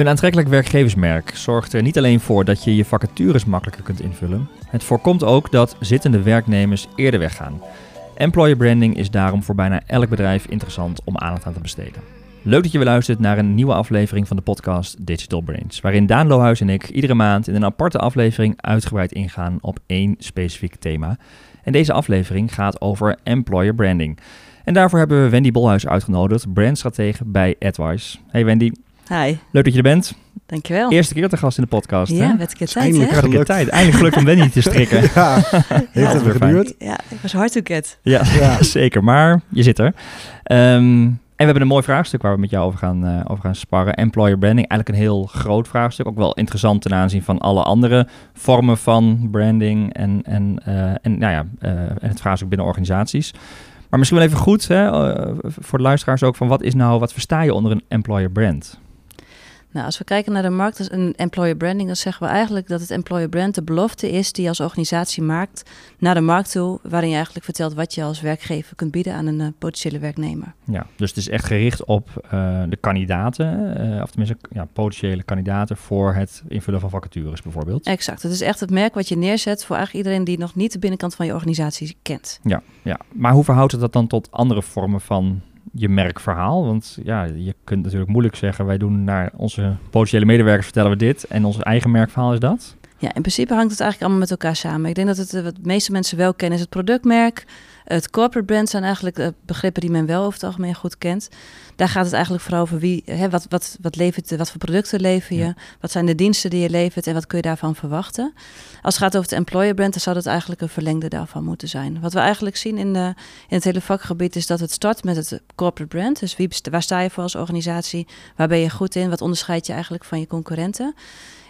Een aantrekkelijk werkgeversmerk zorgt er niet alleen voor dat je je vacatures makkelijker kunt invullen. Het voorkomt ook dat zittende werknemers eerder weggaan. Employer branding is daarom voor bijna elk bedrijf interessant om aandacht aan te besteden. Leuk dat je weer luistert naar een nieuwe aflevering van de podcast Digital Brains, waarin Daan Lohuis en ik iedere maand in een aparte aflevering uitgebreid ingaan op één specifiek thema. En deze aflevering gaat over employer branding. En daarvoor hebben we Wendy Bolhuis uitgenodigd, brandstratege bij AdWise. Hey Wendy, Hi, leuk dat je er bent. dankjewel. Eerste keer te gast in de podcast. ja, met keer tijd, Eindelijk hè? Ik Gelukt. tijd. Eindelijk gelukt om Wendy te strikken. Ja, heeft Ja, het weer geduurd? Ja, ik was hard to get. Ja, Ja. zeker. Maar je zit er. Ehm, en we hebben een mooi vraagstuk waar we met jou over gaan, eh, over gaan sparren. Employer branding, eigenlijk een heel groot vraagstuk. Ook wel interessant ten aanzien van alle andere vormen van branding en, en, eh, en, nou ja, eh, en het vraagstuk binnen organisaties. Maar misschien wel even goed hè, voor de luisteraars ook van wat is nou, wat versta je onder een employer brand? Nou, als we kijken naar de markt dus een employer branding, dan zeggen we eigenlijk dat het employer brand de belofte is die je als organisatie maakt naar de markt toe, waarin je eigenlijk vertelt wat je als werkgever kunt bieden aan een eh, potentiële werknemer. Ja, dus het is echt gericht op eh, de kandidaten, eh, of tenminste ja, potentiële kandidaten voor het invullen van vacatures bijvoorbeeld. Exact. Het is echt het merk wat je neerzet voor eigenlijk iedereen die nog niet de binnenkant van je organisatie kent. Ja, ja, maar hoe verhoudt het dat dan tot andere vormen van je merkverhaal? Want ja, je kunt natuurlijk moeilijk zeggen, wij doen naar onze potentiële medewerkers vertellen we dit en ons eigen merkverhaal is dat. Ja, in principe hangt het eigenlijk allemaal met elkaar samen. Ik denk dat het eh, wat de meeste mensen wel kennen is het productmerk. Het corporate brand zijn eigenlijk eh, begrippen die men wel over het algemeen goed kent. Daar gaat het eigenlijk vooral over wie, hè, wat, wat, wat, levert, wat voor producten lever je, Ja. wat zijn de diensten die je levert en wat kun je daarvan verwachten. Als het gaat over het employer brand, dan zou dat eigenlijk een verlengde daarvan moeten zijn. Wat we eigenlijk zien in, de, in het hele vakgebied is dat het start met het corporate brand. Dus wie, waar sta je voor als organisatie? Waar ben je goed in? Wat onderscheid je eigenlijk van je concurrenten?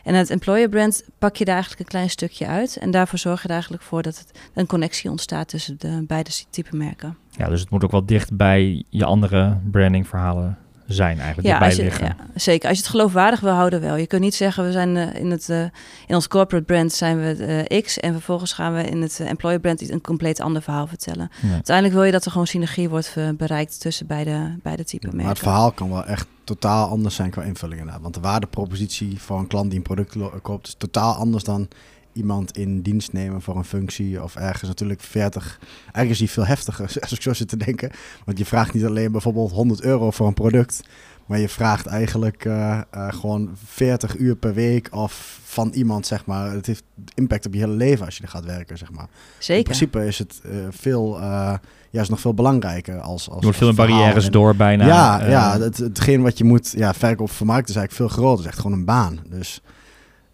En het employer brand pak je daar eigenlijk een klein stukje uit. En daarvoor zorg je er eigenlijk voor dat het een connectie ontstaat tussen de beide type merken. Ja, dus het moet ook wel dicht bij je andere brandingverhalen zijn eigenlijk, Ja, als je, liggen. ja, zeker. Als je het geloofwaardig wil houden wel. Je kunt niet zeggen, we zijn eh, in, het, eh, in ons corporate brand zijn we eh, X... en vervolgens gaan we in het employer brand iets- een compleet ander verhaal vertellen. Ja. Uiteindelijk wil je dat er gewoon synergie wordt bereikt tussen beide, beide type merken. Maar het verhaal kan wel echt totaal anders zijn qua invulling inderdaad. Want de waardepropositie voor een klant die een product koopt is totaal anders dan iemand in dienst nemen voor een functie of ergens natuurlijk 40. Eigenlijk is die veel heftiger als ik zo zit te denken. Want je vraagt niet alleen bijvoorbeeld 100 euro voor een product. Maar je vraagt eigenlijk eh, eh, gewoon 40 uur per week of van iemand, zeg maar. Het heeft impact op je hele leven als je er gaat werken, zeg maar. In Zeker. principe is het eh, veel, eh, juist nog veel belangrijker als, als wordt veel barrières en- door bijna. ja, ja het, hetgeen wat je moet ja, verkoop vermarkten is eigenlijk veel groter. Het is echt gewoon een baan. Dus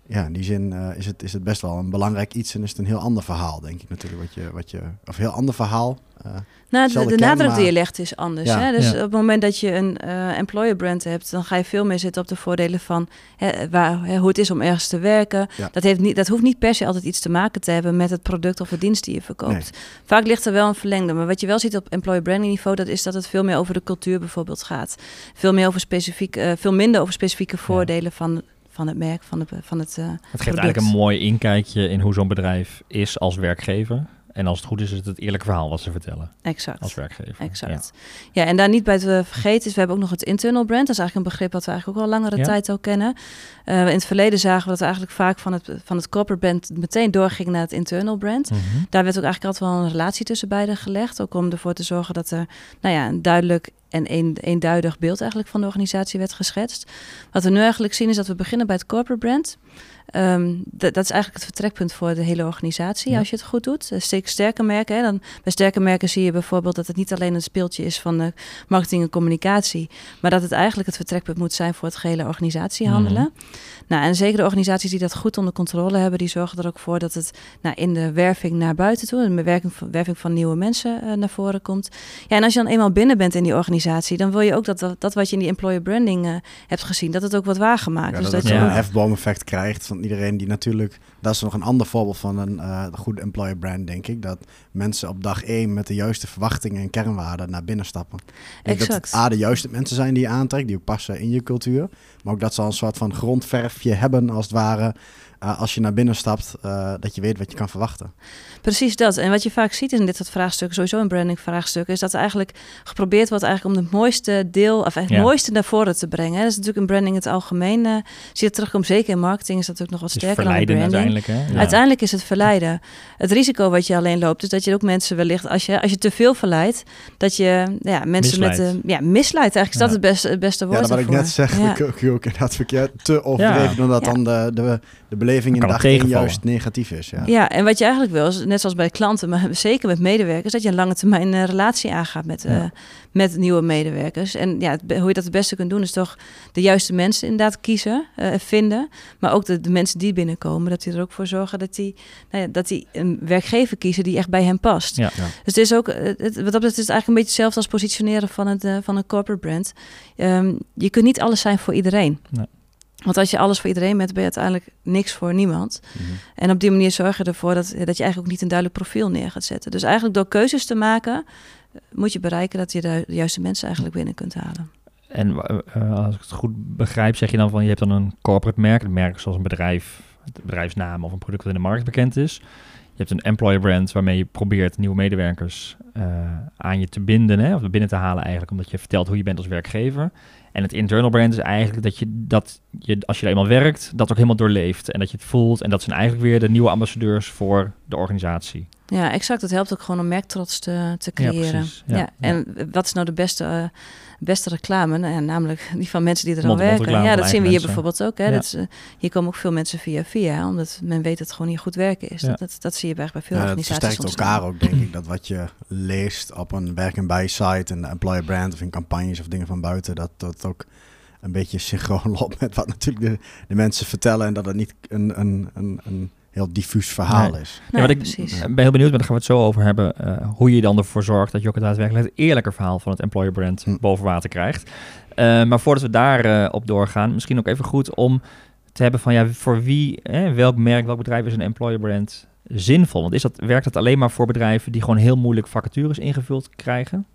ja, in die zin eh, is, het, is het best wel een belangrijk iets en is het een heel ander verhaal, denk ik natuurlijk. Wat je, wat je, of een heel ander verhaal. eh, Nou, de, nadruk die je legt is anders. Ja. Hè? Dus Ja. op het moment dat je een eh, employer brand hebt, dan ga je veel meer zitten op de voordelen van hè, waar, hè, hoe het is om ergens te werken. Ja. Dat, heeft niet, dat hoeft niet per se altijd iets te maken te hebben met het product of de dienst die je verkoopt. Nee. Vaak ligt er wel een verlengde. Maar wat je wel ziet op employer branding niveau, dat is dat het veel meer over de cultuur bijvoorbeeld gaat. Veel, meer over specifiek, veel minder over specifieke voordelen van, van het merk, van, de, van het. eh, Het geeft product. eigenlijk een mooi inkijkje in hoe zo'n bedrijf is als werkgever. En als het goed is, is het het eerlijke verhaal wat ze vertellen exact. als werkgever. Exact. Ja. en daar niet bij te vergeten is, we hebben ook nog het internal brand. Dat is eigenlijk een begrip wat we eigenlijk ook al langere Ja. tijd al kennen. Eh, in het verleden zagen we dat we eigenlijk vaak van het, van het corporate brand meteen doorging naar het internal brand. Mhm. Daar werd ook eigenlijk altijd wel een relatie tussen beiden gelegd. Ook om ervoor te zorgen dat er nou ja, een duidelijk en een, eenduidig beeld eigenlijk van de organisatie werd geschetst. Wat we nu eigenlijk zien is dat we beginnen bij het corporate brand. Ehm, dat, dat is eigenlijk het vertrekpunt voor de hele organisatie, Ja. als je het goed doet. Eh, Steek sterke merken. Hè. Dan, bij sterke merken zie je bijvoorbeeld dat het niet alleen een speeltje is van de marketing en communicatie, maar dat het eigenlijk het vertrekpunt moet zijn voor het gehele organisatiehandelen. Nou, en zeker de organisaties die dat goed onder controle hebben, die zorgen er ook voor dat het nou, in de werving naar buiten toe, de werving van, werving van nieuwe mensen eh, naar voren komt. Ja, en als je dan eenmaal binnen bent in die organisatie, dan wil je ook dat dat, dat wat je in die employer branding eh, hebt gezien, dat het ook wordt waargemaakt. ja, dus dat, dat je Ja. een hefboom-effect krijgt van iedereen die natuurlijk... Dat is nog een ander voorbeeld van een eh, goede employer brand, denk ik. Dat mensen op dag één met de juiste verwachtingen en kernwaarden naar binnen stappen. Denk dat Exact. het A, de juiste mensen zijn die je aantrekt, die ook passen in je cultuur. Maar ook dat ze al een soort van grondverfje hebben, als het ware. uh, als je naar binnen stapt, uh, dat je weet wat je kan verwachten. Precies dat. En wat je vaak ziet in dit soort vraagstukken, sowieso in branding vraagstukken, is dat er eigenlijk geprobeerd wordt eigenlijk om het mooiste deel, of het ja. mooiste naar voren te brengen. Dat is natuurlijk in branding het algemeen. Uh, zie je het terugkomt, zeker in marketing is dat natuurlijk nog wat sterker dan in branding. Uiteindelijk, hè? Ja. uiteindelijk is het verleiden. Het risico wat je alleen loopt, is dat je ook mensen wellicht, als je, als je te veel verleidt, dat je ja, mensen met de ja, misleidt. Eigenlijk is dat het beste, het beste woord. Ja, wat ik net zeg, ja. ik ook inderdaad verkeerd te overdreven, omdat dan de, de, de beleving in dag één juist negatief is. Ja. ja, en wat je eigenlijk wil, is, net zoals bij klanten, maar zeker met medewerkers, dat je een lange termijn uh, relatie aangaat met, uh, met nieuwe medewerkers. En ja, het, hoe je dat het beste kunt doen, is toch de juiste mensen inderdaad kiezen, uh, vinden. Maar ook de, de, mensen die binnenkomen, dat die er ook voor zorgen dat die, nou ja, dat die een werkgever kiezen die echt bij hen past. Ja. Dus het is ook, het, wat dat betreft is het eigenlijk een beetje hetzelfde als positioneren van, het, van een corporate brand. Um, je kunt niet alles zijn voor iedereen. Nee. Want als je alles voor iedereen bent, ben je uiteindelijk niks voor niemand. Mhm. En op die manier zorg je ervoor dat, dat je eigenlijk ook niet een duidelijk profiel neer gaat zetten. Dus eigenlijk door keuzes te maken, moet je bereiken dat je de juiste mensen eigenlijk binnen kunt halen. En uh, als ik het goed begrijp, zeg je dan van je hebt dan een corporate merk, een merk zoals een bedrijf, een bedrijfsnaam of een product dat in de markt bekend is. Je hebt een employer brand waarmee je probeert nieuwe medewerkers uh, aan je te binden, hè, of binnen te halen eigenlijk, omdat je vertelt hoe je bent als werkgever. En het internal brand is eigenlijk dat je dat je, als je er eenmaal werkt, dat ook helemaal doorleeft. En dat je het voelt. En dat zijn eigenlijk weer de nieuwe ambassadeurs voor de organisatie. Ja, exact. Het helpt ook gewoon om merktrots te, te creëren. Ja, ja, ja, en wat is nou de beste, uh, beste reclame? Nou, ja, namelijk die van mensen die er al werken. Ja, dat zien we hier bijvoorbeeld ook. Hè. Ja. Dat is, uh, hier komen ook veel mensen via via, omdat men weet dat het gewoon hier goed werken is. Ja. Dat, dat, dat zie je bij, bij veel Ja, het organisaties versterkt elkaar ook, denk ik. Dat wat je leest op een werk- en bij-site, een employer brand of in campagnes of dingen van buiten, dat dat ook een beetje synchroon loopt met wat natuurlijk de, de mensen vertellen en dat het niet een, een, een, een heel diffuus verhaal Nee. is. Ja, wat ik precies. ben heel benieuwd, maar daar gaan we het zo over hebben. eh, hoe je dan ervoor zorgt dat je ook het daadwerkelijk het eerlijke verhaal van het employer brand Hm. boven water krijgt. Eh, maar voordat we daar eh, op doorgaan, misschien ook even goed om te hebben van ja, voor wie, hè, welk merk, welk bedrijf is een employer brand zinvol? Want is dat, werkt dat alleen maar voor bedrijven die gewoon heel moeilijk vacatures ingevuld krijgen?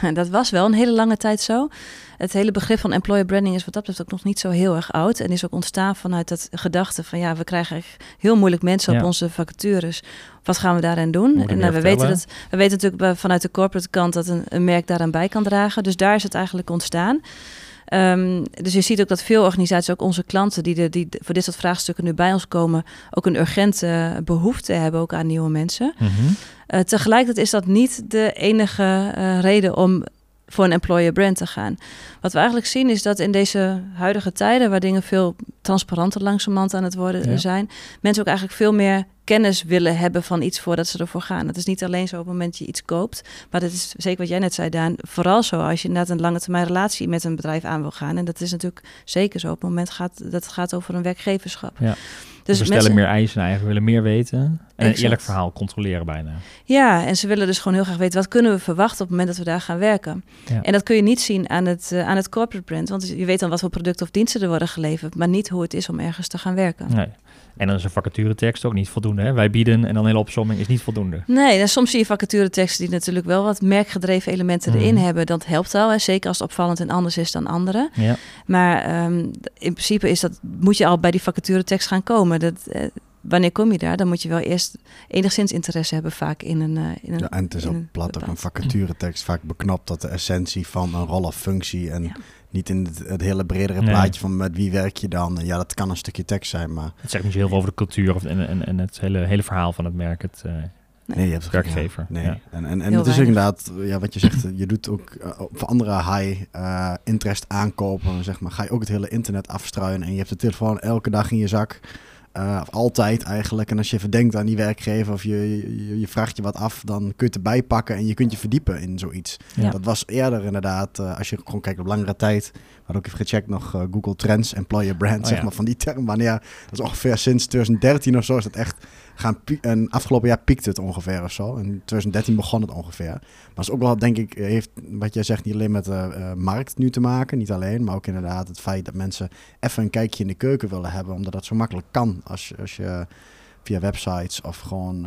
Dat was wel een hele lange tijd zo. Het hele begrip van employer branding is wat dat betreft ook nog niet zo heel erg oud. En is ook ontstaan vanuit dat gedachte van ja, we krijgen heel moeilijk mensen op Ja. onze vacatures. Wat gaan we daaraan doen? En nou, we, weten dat, we weten natuurlijk bij- vanuit de corporate kant dat een, een merk daaraan bij kan dragen. Dus daar is het eigenlijk ontstaan. Ehm, dus je ziet ook dat veel organisaties, ook onze klanten die, de, die voor dit soort vraagstukken nu bij ons komen, ook een urgente behoefte hebben ook aan nieuwe mensen. Uh, tegelijkertijd is dat niet de enige uh, reden om voor een employer brand te gaan. Wat we eigenlijk zien is dat in deze huidige tijden, waar dingen veel transparanter langzamerhand aan het worden Ja. zijn, mensen ook eigenlijk veel meer kennis willen hebben van iets voordat ze ervoor gaan. Het is niet alleen zo op het moment dat je iets koopt, maar dat is zeker wat jij net zei, Daan. Vooral zo als je inderdaad een lange termijn relatie met een bedrijf aan wil gaan. En dat is natuurlijk zeker zo op het moment gaat, dat het gaat over een werkgeverschap. Ja. Dus we stellen meer eisen eigenlijk, we willen meer weten. En een eerlijk verhaal controleren bijna. Ja, en ze willen dus gewoon heel graag weten wat kunnen we verwachten op het moment dat we daar gaan werken. Ja. En dat kun je niet zien aan het, uh, aan het corporate brand, want je weet dan wat voor producten of diensten er worden geleverd, maar niet hoe het is om ergens te gaan werken. Nee. En dan is een vacaturetekst ook niet voldoende. Hè? Wij bieden en dan een hele opsomming is niet voldoende. Nee, en soms zie je vacatureteksten die natuurlijk wel wat merkgedreven elementen Mhm. erin hebben. Dat helpt wel, hè? zeker als het opvallend en anders is dan andere. Ja. Maar um, in principe is dat, moet je al bij die vacaturetekst gaan komen. Dat, uh, wanneer kom je daar? Dan moet je wel eerst enigszins interesse hebben vaak in een... Uh, in een Ja, en het is ook een plat ook een vacaturetekst vaak beknapt tot de essentie van een rol of functie en Ja. Niet in het, het hele bredere Nee. plaatje van met wie werk je dan. Ja, dat kan een stukje tekst zijn, maar Het zegt niet zo heel veel over de cultuur of, en, en, en het hele, hele verhaal van het merk. Het, uh, nee, je hebt werkgever. Ja, nee. Ja. En, en, en het is inderdaad, ja, wat je zegt, je doet ook uh, voor andere high uh, interest aankopen, zeg maar, ga je ook het hele internet afstruinen en je hebt de telefoon elke dag in je zak. Uh, of altijd eigenlijk. En als je even denkt aan die werkgever of je, je, je, vraagt je wat af, dan kun je het erbij pakken en je kunt je verdiepen in zoiets. Ja. Dat was eerder inderdaad, uh, als je gewoon kijkt op langere tijd, hadden ook even gecheckt nog uh, Google Trends, Employer Brand, Oh, zeg ja. maar, van die term. Wanneer, dat is ongeveer sinds 2013 of zo, is dat echt gaan En afgelopen jaar piekte het ongeveer of zo. In 2013 begon het ongeveer. Maar het is ook wel, denk ik, heeft wat jij zegt niet alleen met de uh, markt nu te maken. Niet alleen, maar ook inderdaad het feit dat mensen even een kijkje in de keuken willen hebben. Omdat dat zo makkelijk kan als als je via websites of gewoon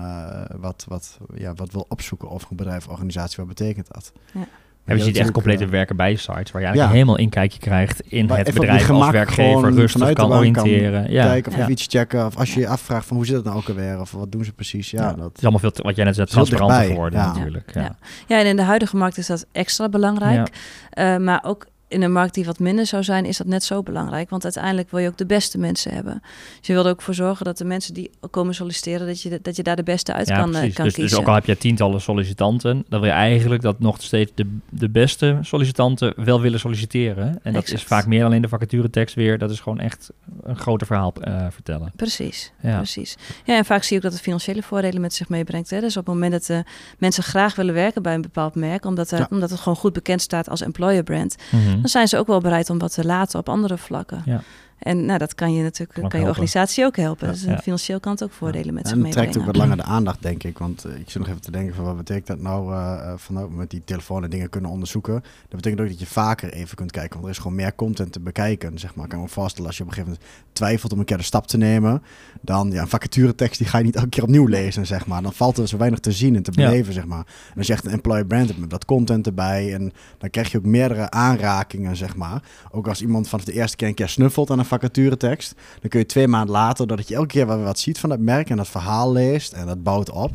wat, wat, ja, wat wil opzoeken over een bedrijf of organisatie. Wat betekent dat? Ja. En je ziet echt complete werken bij sites waar je eigenlijk helemaal inkijkje krijgt in Maar het bedrijf als werkgever, rustig kan oriënteren. Ja. Kijken of iets checken. Of als je je afvraagt van hoe zit het nou ook alweer? Of wat doen ze precies? Ja, Ja. dat... Het is allemaal veel, te- wat jij net zei, transparanter geworden ja. natuurlijk. Ja. Ja. Ja, en in de huidige markt is dat extra belangrijk. Eh, maar ook in een markt die wat minder zou zijn, is dat net zo belangrijk. Want uiteindelijk wil je ook de beste mensen hebben. Dus je wil er ook voor zorgen dat de mensen die komen solliciteren, dat je, dat je daar de beste uit Ja, kan, eh, precies. kan Dus, kiezen. dus ook al heb je tientallen sollicitanten, dan wil je eigenlijk dat nog steeds de, de beste sollicitanten wel willen solliciteren. En dat Exact. is vaak meer dan alleen de vacaturetekst weer. Dat is gewoon echt een groter verhaal eh, vertellen. Precies, Ja. precies. Ja, en vaak zie je ook dat het financiële voordelen met zich meebrengt. Hè? Dus op het moment dat eh, mensen graag willen werken bij een bepaald merk, omdat, Ja. omdat het gewoon goed bekend staat als employer brand, Dan zijn ze ook wel bereid om wat te laten op andere vlakken. Ja. En nou, dat kan je natuurlijk, Kan kan je organisatie ook helpen. Ja, dus ja. financieel kan het ook voordelen met zich En het trekt ook wat langer de aandacht, denk ik. Want eh, ik zit nog even te denken van wat betekent dat nou eh, eh, van nou, met die telefoon en dingen kunnen onderzoeken. Dat betekent ook dat je vaker even kunt kijken. Want er is gewoon meer content te bekijken. Zeg maar. Ik kan me voorstellen als je op een gegeven moment twijfelt om een keer de stap te nemen. Dan ja, een vacaturetekst die ga je niet elke keer opnieuw lezen, zeg maar. Dan valt er zo weinig te zien en te Ja. beleven, zeg maar. En als je echt een employer brand hebt met dat content erbij. En dan krijg je ook meerdere aanrakingen, zeg maar. Ook als iemand vanaf de eerste keer een keer snuffelt aan een vacaturetekst. Dan kun je twee maanden later, dat je elke keer wat ziet van dat merk en dat verhaal leest en dat bouwt op.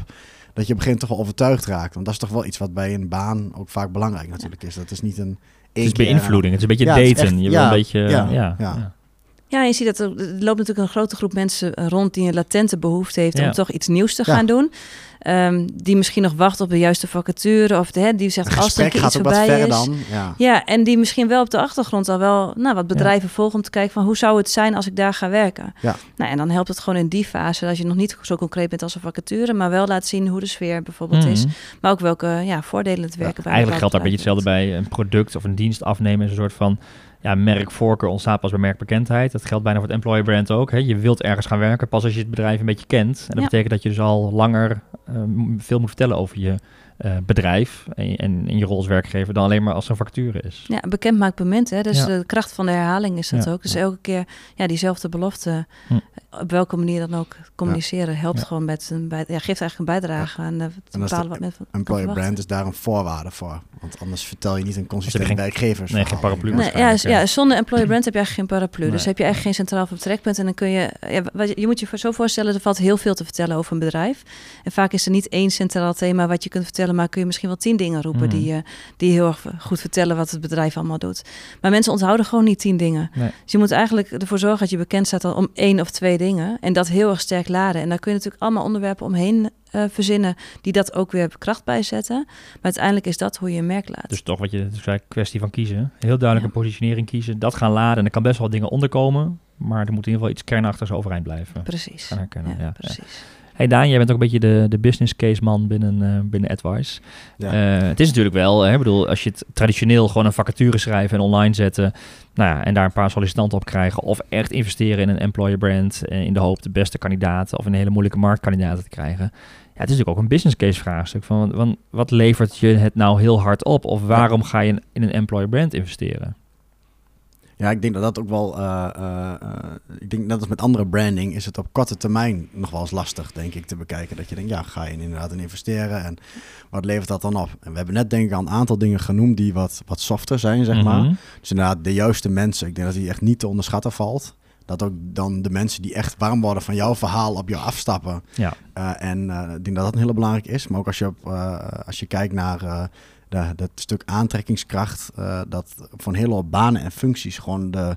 Dat je op een gegeven moment toch wel overtuigd raakt. Want dat is toch wel iets wat bij een baan ook vaak belangrijk natuurlijk is. Dat is niet een Het is beïnvloeding. Het is een beetje Ja, daten. echt- je ja, een beetje... ja, Ja, ja. je ziet dat er, er loopt natuurlijk een grote groep mensen rond die een latente behoefte heeft Ja. om toch iets nieuws te Ja. gaan doen. Ehm, die misschien nog wacht op de juiste vacature of de, hè, die zegt als er iets voorbij is. dan. Ja. Ja, en die misschien wel op de achtergrond al wel nou, wat bedrijven volgen om te kijken van hoe zou het zijn als ik daar ga werken. Ja. Nou, en dan helpt het gewoon in die fase als je nog niet zo concreet bent als een vacature, maar wel laat zien hoe de sfeer bijvoorbeeld is. Mhm. Maar ook welke ja, voordelen het werken bij Eigenlijk geldt daar een beetje hetzelfde bij een product of een dienst afnemen. Is een soort van ja, merkvoorkeur ontstaat pas bij merkbekendheid. Dat geldt bijna voor het employer brand ook. Hè. Je wilt ergens gaan werken pas als je het bedrijf een beetje kent. En dat Ja. betekent dat je dus al langer eh, veel moet vertellen over je eh, bedrijf en, en in je rol als werkgever dan alleen maar als er een vacature is. Ja, een bekend maakt bement. Hè? Dus Ja. de kracht van de herhaling is dat Ja. ook. Dus Ja. elke keer ja, diezelfde belofte, Hm. op welke manier dan ook communiceren, helpt Ja. gewoon met een bij, ja, geeft eigenlijk een bijdrage aan het bepalen wat men van kan Employer verwachten. brand is daar een voorwaarde voor. Want anders vertel je niet een consistent geen- werkgevers. nee, geen paraplu. Nee, ja, waarschijnlijk, ja, zonder employer brand heb je eigenlijk geen paraplu. Nee. Dus heb je eigenlijk geen centraal vertrekpunt. En dan kun je, ja, wat je, moet je zo voorstellen, er valt heel veel te vertellen over een bedrijf. En vaak is er niet één centraal thema wat je kunt vertellen, maar kun je misschien wel tien dingen roepen die, eh, die heel erg goed vertellen wat het bedrijf allemaal doet. Maar mensen onthouden gewoon niet tien dingen. Nee. Dus je moet eigenlijk ervoor zorgen dat je bekend staat om één of twee dingen. En dat heel erg sterk laden. En daar kun je natuurlijk allemaal onderwerpen omheen eh, verzinnen die dat ook weer kracht bijzetten. Maar uiteindelijk is dat hoe je een merk laat. Dus toch wat je dus zei, kwestie van kiezen. Heel duidelijk Ja. een positionering kiezen. Dat gaan laden. En er kan best wel dingen onderkomen. Maar er moet in ieder geval iets kernachtigs overeind blijven. precies. Herkennen. Ja, ja. precies. Hey Daan, jij bent ook een beetje de, de business case man binnen, eh, binnen AdWise. Ja. Eh, het is natuurlijk wel, hè, ik bedoel, als je het traditioneel gewoon een vacature schrijven en online zetten, nou ja, en daar een paar sollicitanten op krijgen, of echt investeren in een employer brand eh, in de hoop de beste kandidaten of een hele moeilijke marktkandidaten te krijgen. Ja, het is natuurlijk ook een business case vraagstuk van, van wat levert je het nou heel hard op, of waarom ga je in een employer brand investeren? Ja, ik denk dat dat ook wel. eh, eh, eh, ik denk net als met andere branding is het op korte termijn nog wel eens lastig, denk ik, te bekijken. Dat je denkt, ja, ga je inderdaad in investeren en wat levert dat dan op? En we hebben net denk ik al een aantal dingen genoemd die wat, wat softer zijn, zeg maar. Mhm. Dus inderdaad, de juiste mensen. Ik denk dat die echt niet te onderschatten valt. Dat ook dan de mensen die echt warm worden van jouw verhaal op jou afstappen. Ja. En ik denk dat dat een hele belangrijk is. Maar ook als je, op, als je kijkt naar dat stuk aantrekkingskracht, eh, dat voor een hele hoop banen en functies gewoon de,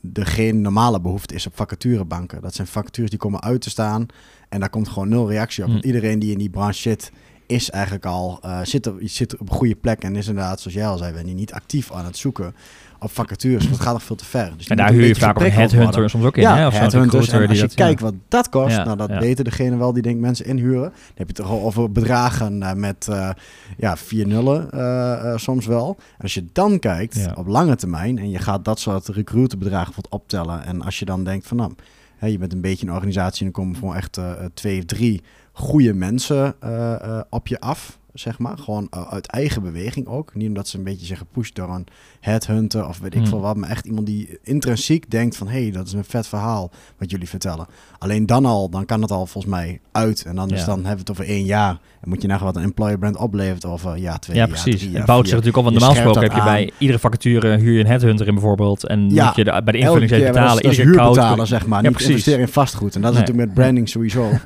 de geen normale behoefte is op vacaturebanken. Dat zijn vacatures die komen uit te staan en daar komt gewoon nul reactie op. Hm. Want iedereen die in die branche zit, is eigenlijk al eh, zit, op, zit op een goede plek en is inderdaad, zoals jij al zei, je niet actief aan het zoeken op vacatures. Want het gaat nog veel te ver. Dus En daar huur je vaak ook een headhunter soms ook in. Ja, hè? Of headhunters. En als je dat, kijkt wat dat kost, Ja, nou dat ja. weten degene wel die denkt mensen inhuren. Dan heb je het toch al over bedragen eh, met eh, ja, vier nullen eh, eh, soms wel. En als je dan kijkt Ja. op lange termijn en je gaat dat soort recruiterbedragen bijvoorbeeld optellen. En als je dan denkt van nou, hè, je bent een beetje een organisatie en er komen gewoon echt eh, twee of drie goede mensen eh, eh, op je af. zeg maar. Gewoon uh, uit eigen beweging ook. Niet omdat ze een beetje zijn gepusht door een headhunter of weet ik Hmm. veel wat. Maar echt iemand die intrinsiek denkt van... hé, hey, dat is een vet verhaal wat jullie vertellen. Alleen dan al, dan kan het al volgens mij uit. En Ja. dan hebben we het over één jaar. En moet je nagaan wat een employer brand oplevert over ja, twee Ja, jaar, precies. drie Het jaar, bouwt zich natuurlijk op, want Je normaal gesproken heb je dat bij iedere vacature huur je een headhunter in bijvoorbeeld. En Ja, moet je de, bij de invulling even dat betalen. is- dat is Iedere keer huur betalen, zeg maar. Ja, niet precies. investeren in vastgoed. En dat is Nee. natuurlijk met branding sowieso.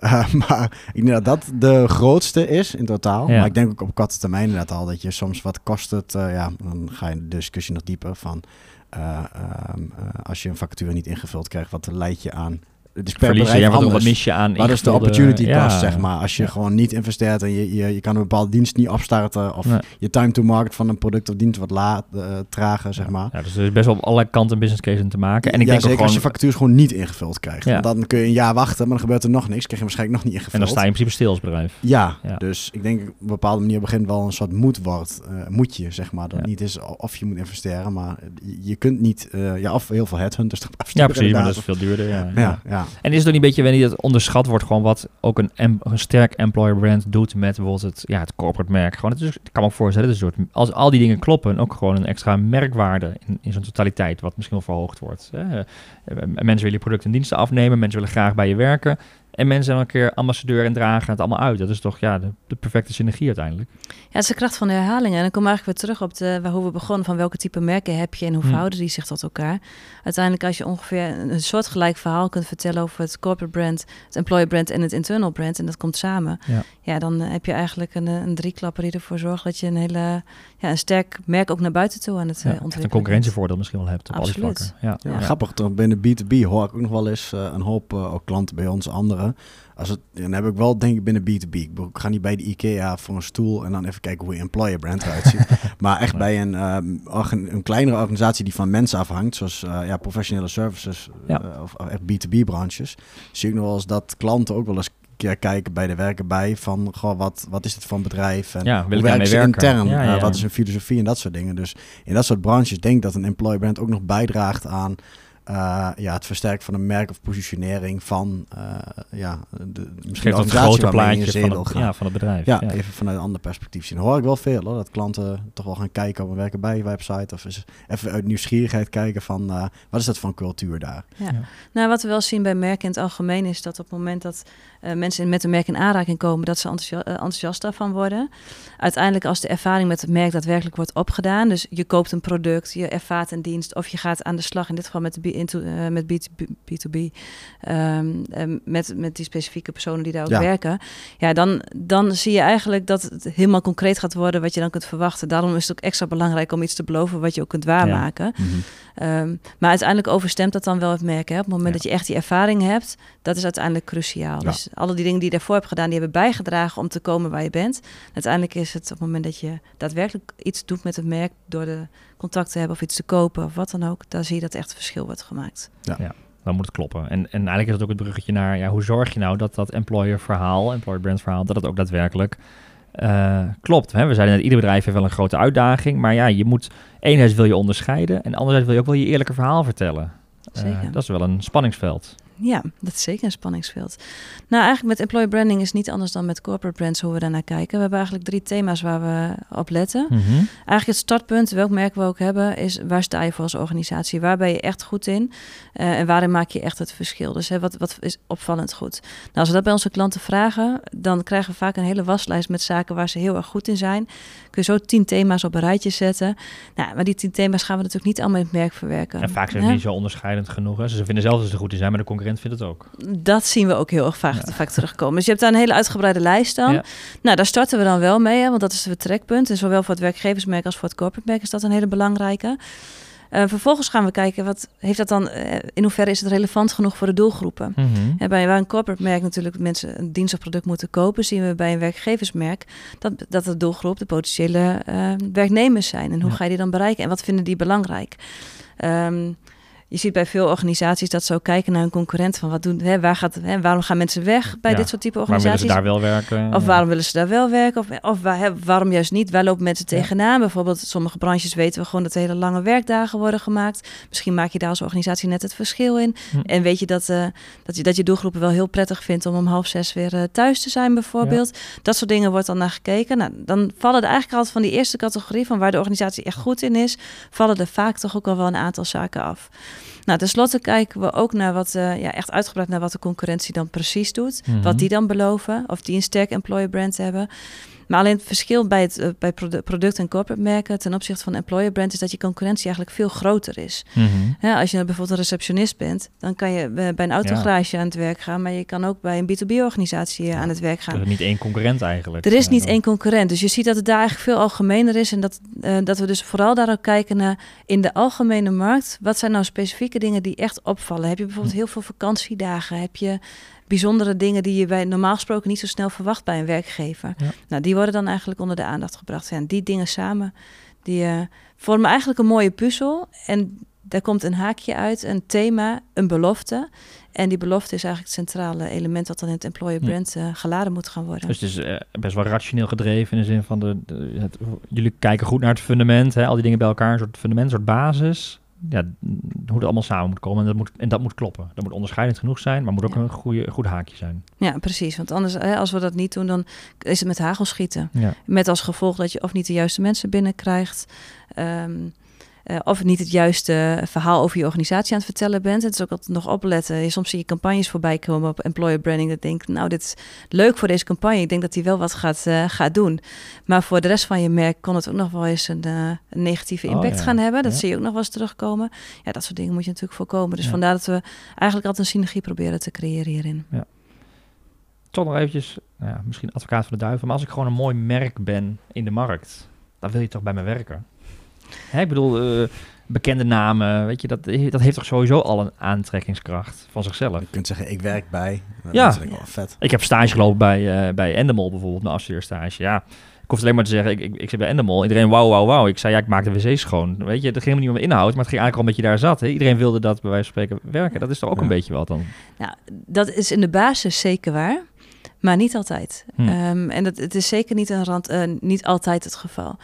Eh, maar ik denk dat dat de grootste is in totaal. Ja. Maar ik denk ook op korte termijn inderdaad al dat je soms wat kost het. eh, ja, dan ga je de discussie nog dieper van eh, ehm, eh, als je een vacature niet ingevuld krijgt, wat leidt je aan? Het is per Verliezen. bedrijf Ja, wat, mis je aan Wat is de opportunity ja. cost, zeg maar? Als je Ja. gewoon niet investeert en je, je, je kan een bepaalde dienst niet opstarten... of Nee. je time to market van een product of dienst wat laat, eh, trager, zeg maar. Ja, dus er is best wel op allerlei kanten een business case in te maken. En ik denk ook zeker als gewoon... je vacatures gewoon niet ingevuld krijgt. Dan kun je een jaar wachten, maar dan gebeurt er nog niks. Krijg je waarschijnlijk nog niet en ingevuld. dan sta je in principe stil als bedrijf. Ja, dus ik denk op een bepaalde manier begint wel een soort moed wordt. eh moet je, zeg maar. Dat niet is of je moet investeren, maar je, kunt niet... eh, ja, of heel veel headhunters erop Ja, precies, maar dat is veel duurder. Ja, Ja, En is het niet een beetje, wanneer dat onderschat wordt, gewoon wat ook een, een sterk employer brand doet met bijvoorbeeld het, ja, het corporate merk. Gewoon, het ik kan me ook voorstellen, soort, als al die dingen kloppen, ook gewoon een extra merkwaarde in, in zo'n totaliteit, wat misschien wel verhoogd wordt. Hè. Eh, Mensen willen je producten en diensten afnemen, mensen willen graag bij je werken. En mensen zijn een keer ambassadeur en dragen het allemaal uit. Dat is toch ja, de, de perfecte synergie uiteindelijk. Ja, het is de kracht van de herhaling. En dan komen we eigenlijk weer terug op de, waar, hoe we begonnen. Van welke type merken heb je en hoe Hmm. verhouden die zich tot elkaar. Uiteindelijk als je ongeveer een, soortgelijk verhaal kunt vertellen over het corporate brand, het employer brand en het internal brand. En dat komt samen. Ja. Ja, dan heb je eigenlijk een, een drieklapper die ervoor zorgt dat je een hele, ja, een sterk merk ook naar buiten toe aan het eh, Ja, ontwikkelen een concurrentievoordeel misschien wel hebt op al die Absoluut. vlakken. Ja. Ja, Ja. Grappig, toch binnen B2B hoor ik ook nog wel eens eh, een hoop eh, ook klanten bij ons, anderen. Als het, en dan heb ik wel, denk ik, binnen B2B. Ik ga niet bij de IKEA voor een stoel en dan even kijken hoe je employer brand eruit ziet. maar echt bij een, ehm, een kleinere organisatie die van mensen afhangt, zoals eh, ja, professionele services Ja. eh, of, of echt B2B-branches, zie ik nog wel eens dat klanten ook wel eens een keer kijken bij de werken bij van, goh, wat, wat is het voor een bedrijf? En Ja, wil hoe ik werken daarmee ze werken? intern? Ja, Eh, ja. wat is hun filosofie en dat soort dingen. Dus in dat soort branches denk ik dat een employer brand ook nog bijdraagt aan eh, ja, het versterken van een merk of positionering van eh, ja, de, misschien dat in plaatje van het, ja, van het bedrijf. Ja, Ja. even vanuit een ander perspectief zien. Hoor ik wel veel hoor, dat klanten toch wel gaan kijken op een werken bij je website. Of eens even uit nieuwsgierigheid kijken van eh, wat is dat voor cultuur daar? Nou, wat we wel zien bij merken in het algemeen is dat op het moment dat eh, mensen met een merk in aanraking komen, dat ze eh, enthousiast daarvan worden. Uiteindelijk als de ervaring met het merk daadwerkelijk wordt opgedaan, dus je koopt een product, je ervaart een dienst of je gaat aan de slag, in dit geval met, de B, into, eh, met B2B, B2B, ehm, ehm, met, met die specifieke personen die daar ook Ja. werken, ja, dan, dan zie je eigenlijk dat het helemaal concreet gaat worden wat je dan kunt verwachten. Daarom is het ook extra belangrijk om iets te beloven wat je ook kunt waarmaken. Ehm, maar uiteindelijk overstemt dat dan wel het merk. Hè? Op het moment Ja. dat je echt die ervaring hebt, dat is uiteindelijk cruciaal. Ja. Dus alle die dingen die je daarvoor hebt gedaan, die hebben bijgedragen om te komen waar je bent. Uiteindelijk is het op het moment dat je daadwerkelijk iets doet met het merk, door de contact te hebben of iets te kopen of wat dan ook, dan zie je dat echt het verschil wordt gemaakt. Dan moet het kloppen. En, en eigenlijk is het ook het bruggetje naar, ja, hoe zorg je nou dat dat employer verhaal, employer brand verhaal, dat het ook daadwerkelijk eh, klopt. Hè? We zeiden net, ieder bedrijf heeft wel een grote uitdaging, maar ja, je moet, enerzijds wil je onderscheiden en anderzijds wil je ook wel je eerlijke verhaal vertellen. Zeker. dat is wel een spanningsveld. Ja, dat is zeker een spanningsveld. Nou, eigenlijk met employer branding is niet anders dan met corporate brands hoe we daarnaar kijken. We hebben eigenlijk drie thema's waar we op letten. Mhm. Eigenlijk het startpunt, welk merk we ook hebben, is waar sta je voor als organisatie? Waar ben je echt goed in? Eh, en waarin maak je echt het verschil? Dus hè, wat, wat is opvallend goed? Nou, als we dat bij onze klanten vragen, dan krijgen we vaak een hele waslijst met zaken waar ze heel erg goed in zijn. Kun je zo tien thema's op een rijtje zetten. Nou, maar die tien thema's gaan we natuurlijk niet allemaal in het merk verwerken. En vaak zijn ze niet zo onderscheidend genoeg. Hè? Ze vinden zelf dat ze er goed in zijn, maar de concurrent vindt het ook. Dat zien we ook heel erg vaak, Ja. vaak terugkomen. Dus je hebt daar een hele uitgebreide lijst dan. Ja. Nou, daar starten we dan wel mee, hè, want dat is het vertrekpunt. En zowel voor het werkgeversmerk als voor het corporate merk is dat een hele belangrijke. Eh, vervolgens gaan we kijken, wat heeft dat dan, eh, in hoeverre is het relevant genoeg voor de doelgroepen? Hè, bij waar een corporate merk natuurlijk mensen een dienst of product moeten kopen, zien we bij een werkgeversmerk dat, dat de doelgroep de potentiële eh, werknemers zijn. En hoe Ja. ga je die dan bereiken en wat vinden die belangrijk? Ehm, je ziet bij veel organisaties dat ze ook kijken naar hun concurrent. Van wat doen, hè, waar gaat, hè, waarom gaan mensen weg bij Ja, dit soort type Waarom willen ze organisaties? daar wel werken? Of waarom willen ze daar wel werken? Of, of waar, hè, waarom juist niet? Waar lopen mensen Ja. tegenaan? Bijvoorbeeld, sommige branches weten we gewoon dat er hele lange werkdagen worden gemaakt. Misschien maak je daar als organisatie net het verschil in. Hm. En weet je dat, eh, dat je dat je doelgroepen wel heel prettig vindt om om half zes weer eh, thuis te zijn, bijvoorbeeld. Dat soort dingen wordt dan naar gekeken. Nou, dan vallen er eigenlijk altijd van die eerste categorie, van waar de organisatie echt goed in is, vallen er vaak toch ook al wel een aantal zaken af. Nou, tenslotte kijken we ook naar wat, eh, ja, echt uitgebreid naar wat de concurrentie dan precies doet. Mhm. Wat die dan beloven, of die een sterk employer brand hebben. Maar alleen het verschil bij, het, eh, bij produ- product- en corporate merken ten opzichte van employer brand is dat je concurrentie eigenlijk veel groter is. Mhm. Ja, als je nou bijvoorbeeld een receptionist bent, dan kan je bij bij een autogarage aan het werk gaan, maar je kan ook bij een B2B-organisatie aan het werk Er gaan. is niet één concurrent eigenlijk. Er is niet één concurrent, dus je ziet dat het daar eigenlijk veel algemener is en dat, eh, dat we dus vooral daar ook kijken naar in de algemene markt. Wat zijn nou specifieke dingen die echt opvallen? Heb je bijvoorbeeld heel veel vakantiedagen? Heb je bijzondere dingen die je bij normaal gesproken niet zo snel verwacht bij een werkgever? Ja. Nou, die worden dan eigenlijk onder de aandacht gebracht. En die dingen samen, die eh, vormen eigenlijk een mooie puzzel. En daar komt een haakje uit, een thema, een belofte. En die belofte is eigenlijk het centrale element dat dan in het employer brand eh, geladen moet gaan worden. Dus het is eh, best wel rationeel gedreven in de zin van de, de- het- jullie kijken goed naar het fundament, hè, al die dingen bij elkaar, een soort fundament, een soort basis. Ja, hoe het allemaal samen moet komen en dat moet, en dat moet kloppen. Dat moet onderscheidend genoeg zijn, maar moet ook Ja. een goede, goed haakje zijn. Ja, precies. Want anders, hè, als we dat niet doen, dan is het met hagel schieten. Ja. Met als gevolg dat je of niet de juiste mensen binnenkrijgt. ehm, eh, of niet het juiste verhaal over je organisatie aan het vertellen bent. Het is ook altijd nog opletten. Soms zie je campagnes voorbij komen op employer branding. Dat denk ik, nou, dit is leuk voor deze campagne. Ik denk dat die wel wat gaat, gaat doen. Maar voor de rest van je merk kon het ook nog wel eens een, eh, een negatieve Oh, impact ja. gaan hebben. Dat Ja. zie je ook nog wel eens terugkomen. Ja, dat soort dingen moet je natuurlijk voorkomen. Dus Ja. vandaar dat we eigenlijk altijd een synergie proberen te creëren hierin. Toch nog eventjes, nou ja, misschien advocaat van de duivel, maar als ik gewoon een mooi merk ben in de markt, dan wil je toch bij me werken? Hè, ik bedoel, eh, bekende namen, weet je, dat, dat heeft toch sowieso al een aantrekkingskracht van zichzelf. Je kunt zeggen, ik werk bij. Ja. Dat ik wel vet. Ik heb stage gelopen bij, eh bij Endemol bijvoorbeeld, mijn afstudeerstage. Ja, ik hoefde alleen maar te zeggen, ik, ik, ik zit bij Endemol. Iedereen wauw, wauw, wauw. Ik zei, ja, ik maak de wc's schoon. Weet je, het ging helemaal niet om de inhoud, maar het ging eigenlijk al omdat je daar zat. Hè? Iedereen wilde dat bij wijze van spreken werken. Dat is toch ook Ja. een beetje wat dan? Nou, dat is in de basis zeker waar, maar niet altijd. Hm. Ehm, en dat, het is zeker niet, een rand, eh, niet altijd het geval.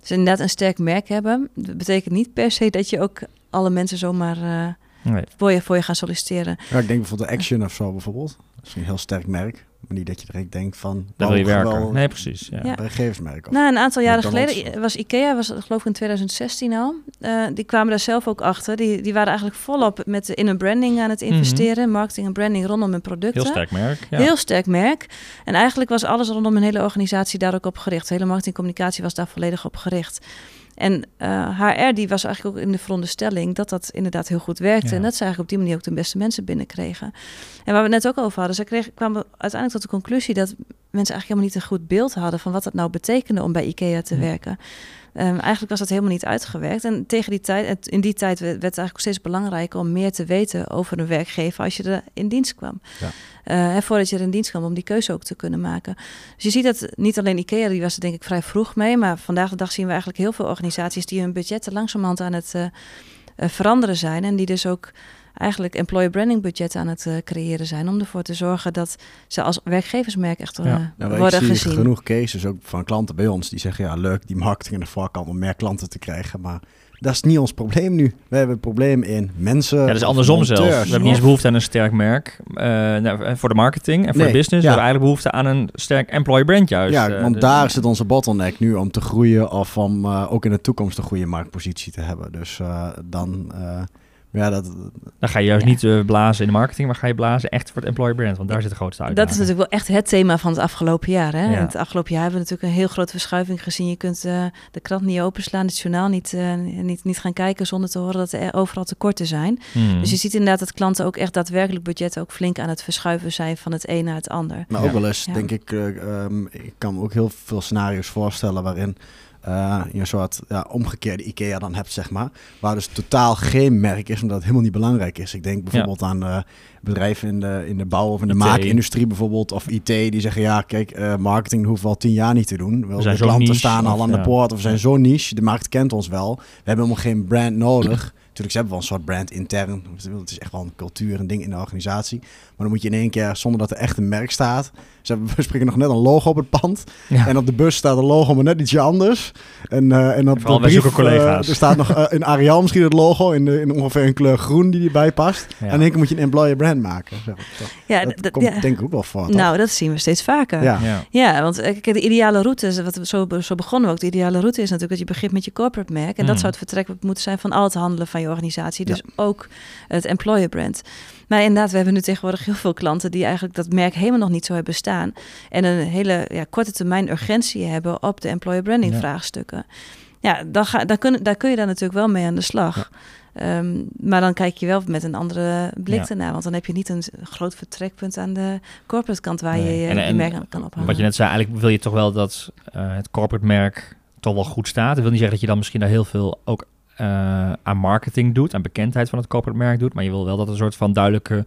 Dus inderdaad een sterk merk hebben, dat betekent niet per se dat je ook alle mensen zomaar eh, Nee. voor, je, voor je gaat solliciteren. Ja, ik denk bijvoorbeeld de Action of zo bijvoorbeeld. Dat is een heel sterk merk. Maar niet dat je direct denkt van... Daar wil je werken. Nee, precies. Ja. Of, Nou, een aantal jaren McDonald's. geleden was IKEA, was het geloof ik in 2016 al. Eh, die kwamen daar zelf ook achter. Die, die waren eigenlijk volop met in hun branding aan het Mhm. investeren. Marketing en branding rondom hun producten. Heel sterk merk. Ja. Heel sterk merk. En eigenlijk was alles rondom een hele organisatie daar ook op gericht. De hele marketingcommunicatie was daar volledig op gericht. En eh, HR die was eigenlijk ook in de veronderstelling dat dat inderdaad heel goed werkte. Ja. En dat ze eigenlijk op die manier ook de beste mensen binnenkregen. En waar we het net ook over hadden, ze kregen, kwamen uiteindelijk tot de conclusie dat mensen eigenlijk helemaal niet een goed beeld hadden van wat dat nou betekende om bij IKEA te Ja. werken. Ehm, eigenlijk was dat helemaal niet uitgewerkt. En tegen die tijd, in die tijd werd het eigenlijk steeds belangrijker om meer te weten over een werkgever als je er in dienst kwam. Ja. Eh, en voordat je er in dienst kwam, om die keuze ook te kunnen maken. Dus je ziet dat niet alleen IKEA, die was er denk ik vrij vroeg mee, maar vandaag de dag zien we eigenlijk heel veel organisaties die hun budgetten langzamerhand aan het eh, eh, veranderen zijn. En die dus ook eigenlijk employer branding budgetten aan het eh, creëren zijn. Om ervoor te zorgen dat ze als werkgeversmerk echt eh, Ja. Worden zie gezien. genoeg cases ook van klanten bij ons die zeggen, ja leuk die marketing aan de voorkant om meer klanten te krijgen, maar dat is niet ons probleem nu. We hebben een probleem in mensen. Ja, dat is andersom monteurs. zelfs. We hebben niet eens behoefte aan een sterk merk eh, nou, voor de marketing en voor Nee, de business. ja. We hebben eigenlijk behoefte aan een sterk employer brand juist. Ja, want de- daar zit onze bottleneck nu om te groeien of om eh, ook in de toekomst een goede marktpositie te hebben. Dus eh, dan, eh, ja, dat, Dan ga je juist Ja. niet eh, blazen in de marketing, maar ga je blazen echt voor het employer brand. Want daar zit de grootste Dat uitdaging. is natuurlijk wel echt het thema van het afgelopen jaar. Hè? Ja. Het afgelopen jaar hebben we natuurlijk een heel grote verschuiving gezien. Je kunt eh, de krant niet openslaan, het journaal niet, eh, niet, niet gaan kijken zonder te horen dat er overal tekorten zijn. Hmm. Dus je ziet inderdaad dat klanten ook echt daadwerkelijk budget ook flink aan het verschuiven zijn van het een naar het ander. Maar Ja. ook wel eens, Ja. denk ik, eh, ehm, ik kan me ook heel veel scenario's voorstellen waarin eh, je een soort ja, omgekeerde IKEA dan hebt, zeg maar. Waar dus totaal geen merk is, omdat het helemaal niet belangrijk is. Ik denk bijvoorbeeld aan eh, bedrijven in de, in de bouw of in de IT. maakindustrie bijvoorbeeld, of IT, die zeggen, ja, kijk, eh, marketing hoeven we al tien jaar niet te doen. Wel, de klanten niche, staan al of, aan de poort, of we zijn zo niche, de markt kent ons wel. We hebben helemaal geen brand nodig. Natuurlijk, ze hebben wel een soort brand intern. Het is echt wel een cultuur en ding in de organisatie. Maar dan moet je in één keer, zonder dat er echt een merk staat. Ze hebben, we spreken nog net een logo op het pand. Ja. En op de bus staat een logo, maar net ietsje anders. En, eh, en op de brief, collega's. eh, er staat nog eh, in Arial misschien het logo in, de, in ongeveer een kleur groen die erbij past. Ja. En in één keer moet je een employer brand maken. Zeg maar. Dat, Ja, dat komt ja. denk ik ook wel voor. toch? Nou, dat zien we steeds vaker. ja. Ja. Ja, want kijk, de ideale route, is- wat we zo, zo begonnen we ook, de ideale route is natuurlijk dat je begint met je corporate merk. En Mm. dat zou het vertrekpunt moeten zijn van al het handelen van je organisatie. Dus ook het employer brand. Maar inderdaad, we hebben nu tegenwoordig heel veel klanten die eigenlijk dat merk helemaal nog niet zo hebben staan. En een hele ja, korte termijn urgentie hebben op de employer branding Ja. vraagstukken. Ja, dan ga, daar, kun, daar kun je dan natuurlijk wel mee aan de slag. Ehm, maar dan kijk je wel met een andere blik Ja. ernaar. Want dan heb je niet een groot vertrekpunt aan de corporate kant waar Nee. je En- je en merk aan kan ophalen. Wat je net zei, eigenlijk wil je toch wel dat eh, het corporate merk toch wel goed staat. Dat wil niet zeggen dat je dan misschien daar heel veel ook eh, aan marketing doet, aan bekendheid van het corporate merk doet. Maar je wil wel dat er een soort van duidelijke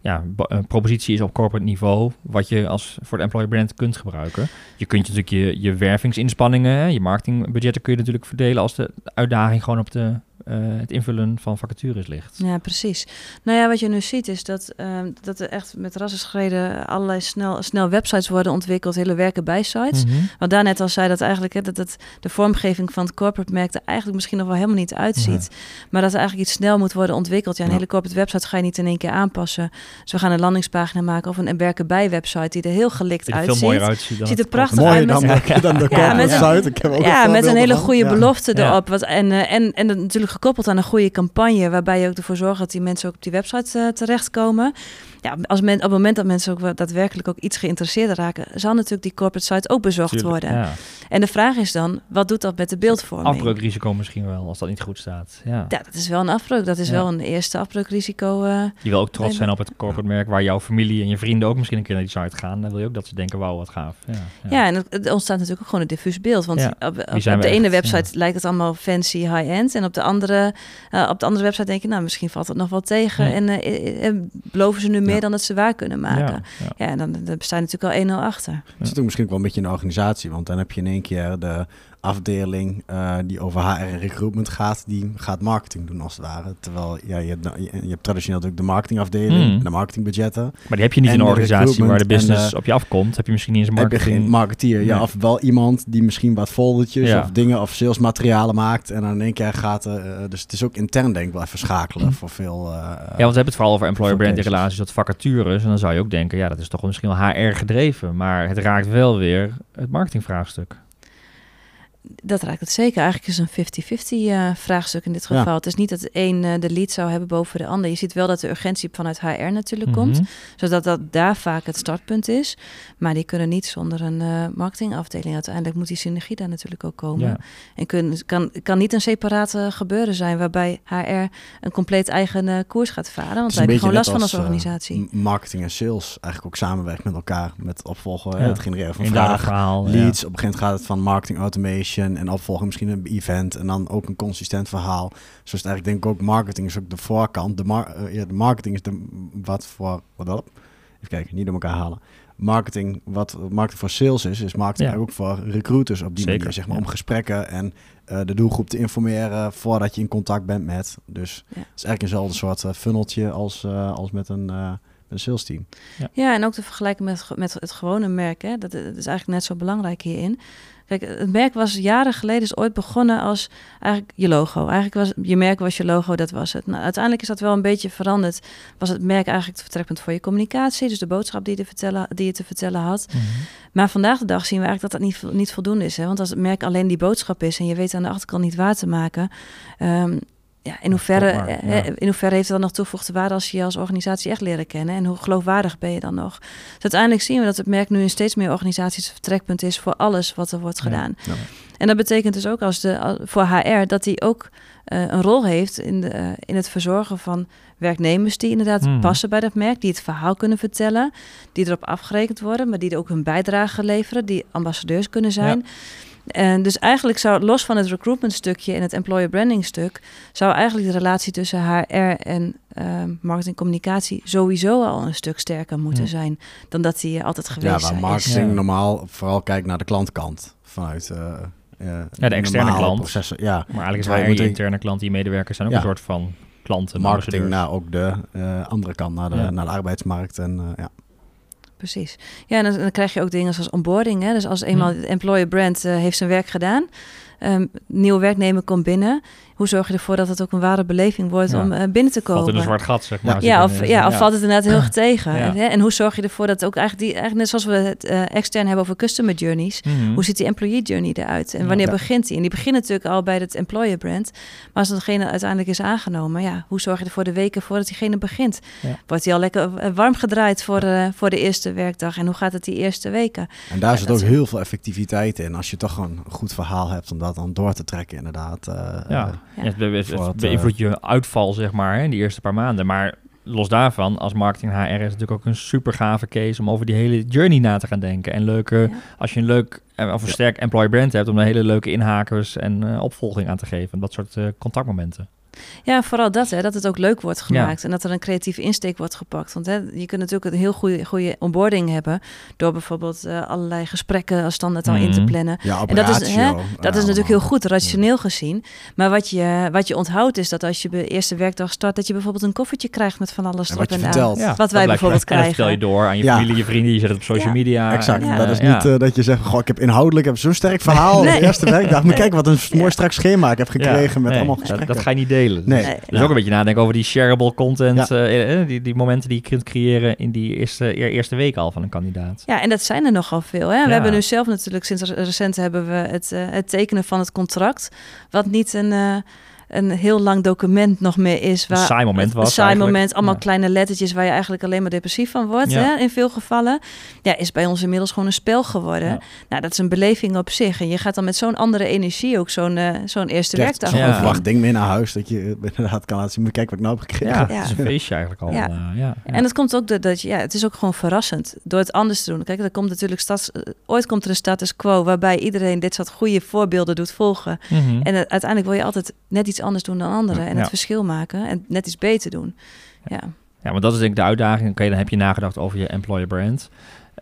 ja, eh, propositie is op corporate niveau, wat je als voor de employer brand kunt gebruiken. Je kunt natuurlijk je, je wervingsinspanningen, je marketingbudgetten kun je natuurlijk verdelen als de uitdaging gewoon op de, eh, het invullen van vacatures ligt. Ja, precies. Nou ja, wat je nu ziet is dat, ehm, dat er echt met rassenschreden allerlei snel, snel websites worden ontwikkeld, hele werken bij sites. Mhm. Wat daar net al zei, dat eigenlijk hè, dat het, de vormgeving van het corporate merk er eigenlijk misschien nog wel helemaal niet uitziet. Maar dat er eigenlijk iets snel moet worden ontwikkeld. Ja, een Ja. hele corporate website ga je niet in één keer aanpassen. Dus we gaan een landingspagina maken of een, een werken bij website die er heel gelikt Ziet uitziet. veel mooier uitziet dan Ziet er prachtig uit Mooier met- dan, de, dan de Ja, corporate met een- site. Ik heb ook Ja, met een hele goede Ja. belofte Ja. erop. Wat, en, eh, en, en dat natuurlijk gekoppeld aan een goede campagne, waarbij je ook ervoor zorgt dat die mensen ook op die website eh, terechtkomen. Ja, als men, op het moment dat mensen ook daadwerkelijk ook iets geïnteresseerd raken, zal natuurlijk die corporate site ook bezocht Tuurlijk, worden. Ja. En de vraag is dan, wat doet dat met de beeldvorming? Afbreukrisico misschien wel, als dat niet goed staat. Ja. Ja, dat is wel een afbreuk. Dat is Ja. wel een eerste afbreukrisico. eh. Je wil ook trots zijn op het corporate merk waar jouw familie en je vrienden ook misschien een keer naar die site gaan. Dan wil je ook dat ze denken, wauw, wat gaaf. Ja, Ja, en het, ontstaat natuurlijk ook gewoon een diffuus beeld. Want Ja, op, de ene website lijkt het allemaal fancy, high-end. En op de, andere, eh, op de andere website denk je, nou, misschien valt het nog wel tegen. En eh, beloven ze nu meer Ja. dan dat ze waar kunnen maken. Ja, Ja, ja. en dan, dan je natuurlijk al 1-0 achter. Het zit ook misschien ook wel een beetje in de organisatie, want dan heb je in één keer de afdeling eh, die over HR en recruitment gaat, die gaat marketing doen als het ware. Terwijl ja, je, hebt, je, je hebt traditioneel natuurlijk de marketingafdeling, Mm. de marketingbudgetten. Maar die heb je niet En in een organisatie waar de en business de- op je afkomt. Heb je misschien niet eens een Heb je geen marketing. marketeer, ja, of wel iemand die misschien wat foldertjes Ja. of dingen of salesmaterialen maakt en dan in één keer gaat, eh, dus het is ook intern denk ik wel even schakelen Mm. voor veel. eh, Ja, want we hebben het vooral over employer brand in cases. relatie tot vacatures. En dan zou je ook denken, ja, dat is toch misschien wel HR gedreven. Maar het raakt wel weer het marketingvraagstuk. Dat raakt het zeker. Eigenlijk is een 50-50 eh, vraagstuk in dit Ja. geval. Het is niet dat de een eh, de lead zou hebben boven de ander. Je ziet wel dat de urgentie vanuit HR natuurlijk komt. Mhm. Zodat dat daar vaak het startpunt is. Maar die kunnen niet zonder een eh, marketingafdeling. Uiteindelijk moet die synergie daar natuurlijk ook komen. Ja. En kun, kan, kan niet een separate gebeuren zijn waarbij HR een compleet eigen koers gaat varen. Want Het is daar een heb je gewoon last van als organisatie. marketing en sales eigenlijk ook samenwerken met elkaar met opvolgen, Ja. het genereren van vragen. leads. Op een gegeven moment gaat het van marketing automation en opvolgen misschien een event en dan ook een consistent verhaal. Zo is het eigenlijk denk ik ook marketing is ook de voorkant. De, mar eh, ja, de marketing is de wat voor wat dat? Even kijken, niet door elkaar halen. Marketing, wat marketing voor sales is, is marketing Ja. ook voor recruiters op die Zeker, manier, zeg maar, ja. om gesprekken en eh, de doelgroep te informeren voordat je in contact bent met. Dus Ja. het is eigenlijk eenzelfde soort eh, funneltje als, eh, als met een, eh, met een sales team. Ja, en ook te vergelijken met, met het gewone merk. Hè? Dat, dat is eigenlijk net zo belangrijk hierin. Kijk, het merk was jaren geleden is ooit begonnen als eigenlijk je logo. Eigenlijk was je merk was je logo, dat was het. Nou, uiteindelijk is dat wel een beetje veranderd. Was het merk eigenlijk het vertrekpunt voor je communicatie, dus de boodschap die je te vertellen, die je te vertellen had. Mhm. Maar vandaag de dag zien we eigenlijk dat dat niet, niet voldoende is. Hè? Want als het merk alleen die boodschap is en je weet aan de achterkant niet waar te maken. ehm, ja, in, hoeverre, klopt maar, eh, ja. in hoeverre heeft het dan nog toegevoegde waarde als je je als organisatie echt leren kennen? En hoe geloofwaardig ben je dan nog? Dus uiteindelijk zien we dat het merk nu in steeds meer organisaties het vertrekpunt is voor alles wat er wordt gedaan. Ja. En dat betekent dus ook als de, voor HR dat die ook eh, een rol heeft in, de, eh, in het verzorgen van werknemers die inderdaad Mhm. passen bij dat merk, die het verhaal kunnen vertellen, die erop afgerekend worden, maar die er ook hun bijdrage leveren, die ambassadeurs kunnen zijn. En dus eigenlijk zou los van het recruitment stukje en het employer branding stuk, zou eigenlijk de relatie tussen HR en ehm marketing communicatie sowieso al een stuk sterker moeten Ja. zijn dan dat die eh, altijd Ja, geweest waar zijn. is. marketing Ja. normaal vooral kijkt naar de klantkant vanuit, eh, ja, de externe klant. Processen, ja. Maar eigenlijk is waar je interne klant, die medewerkers zijn ook een soort van klanten. Marketing naar ook de uh, andere kant, naar de, naar de arbeidsmarkt. En, uh, ja. Precies. Ja, en dan, dan, krijg je ook dingen zoals onboarding. Hè? Dus als eenmaal de employer brand uh, heeft zijn werk gedaan, um, nieuwe werknemer komt binnen, hoe zorg je ervoor dat het ook een ware beleving wordt om uh, binnen te komen? Valt in een zwart gat, zeg maar. Ja, of, ja, of valt het inderdaad heel erg tegen. En, hè? en hoe zorg je ervoor dat ook eigenlijk, die, eigenlijk net zoals we het uh, extern hebben over customer journeys, mm -hmm. hoe ziet die employee journey eruit? En wanneer begint die? En die begint natuurlijk al bij het employer brand. Maar als degene uiteindelijk is aangenomen, ja, hoe zorg je ervoor de weken voordat diegene begint? Wordt hij al lekker eh, warm gedraaid voor, uh, voor de eerste werkdag? En hoe gaat het die eerste weken? En daar zit ook heel veel effectiviteit in. Als je toch gewoon een goed verhaal hebt om dat dan door te trekken, inderdaad. ja. Ja. het, het beïnvloedt je uitval, zeg maar, in die eerste paar maanden. Maar los daarvan, als marketing HR is het natuurlijk ook een super gave case om over die hele journey na te gaan denken. En leuke, als je een leuk of een sterk employee brand hebt, om een hele leuke inhakers en uh, opvolging aan te geven. Dat soort uh, contactmomenten. Ja, vooral dat, hè, dat het ook leuk wordt gemaakt en dat er een creatieve insteek wordt gepakt. Want hè, je kunt natuurlijk een heel goede, goede onboarding hebben door bijvoorbeeld uh, allerlei gesprekken als standaard al mm -hmm. in te mhm. plannen. Ja, en dat is, hè, dat is natuurlijk heel goed, rationeel gezien. Maar wat je, wat je onthoudt is dat als je de eerste werkdag start, dat je bijvoorbeeld een koffertje krijgt met van alles erop en, aan. Ja, wat wij bijvoorbeeld krijgen. En dat vertel je door aan je familie, je vrienden, je zet het op social media. Exact. Dat is niet uh, dat je zegt, goh, ik heb inhoudelijk heb zo'n sterk verhaal nee. de eerste werkdag. Moet kijken wat een mooi strak schema ik heb gekregen met allemaal gesprekken. Dat, dat ga je niet delen. Nee. Dus ook een beetje nadenken over die shareable content, ja. uh, die, die momenten die je kunt creëren in die eerste, eerste week al van een kandidaat. Ja, en dat zijn er nogal veel. Hè? We hebben nu zelf natuurlijk sinds recent hebben we het, uh, het tekenen van het contract, wat niet een uh, een heel lang document nog meer is. Waar, een saai moment was. Een saai moment, allemaal kleine lettertjes waar je eigenlijk alleen maar depressief van wordt. Ja. Hè, in veel gevallen. Ja, is bij ons inmiddels gewoon een spel geworden. Ja. Nou, dat is een beleving op zich. En je gaat dan met zo'n andere energie ook zo'n uh, zo'n eerste werkdag. Zo'n ja. verwacht ding mee naar huis. Dat je inderdaad kan laten zien. Kijken wat ik nou heb gekregen. Ja, het is een feestje eigenlijk al. Ja. Uh, ja. En dat komt ook dat, dat ja, het is ook gewoon verrassend door het anders te doen. Kijk, er komt natuurlijk stads, uh, ooit komt er een status quo waarbij iedereen dit soort goede voorbeelden doet volgen. Mm -hmm. En uiteindelijk wil je altijd net iets anders doen dan anderen en het verschil maken en net iets beter doen. Ja. Ja, maar dat is denk ik de uitdaging. Oké, dan heb je nagedacht over je employer brand.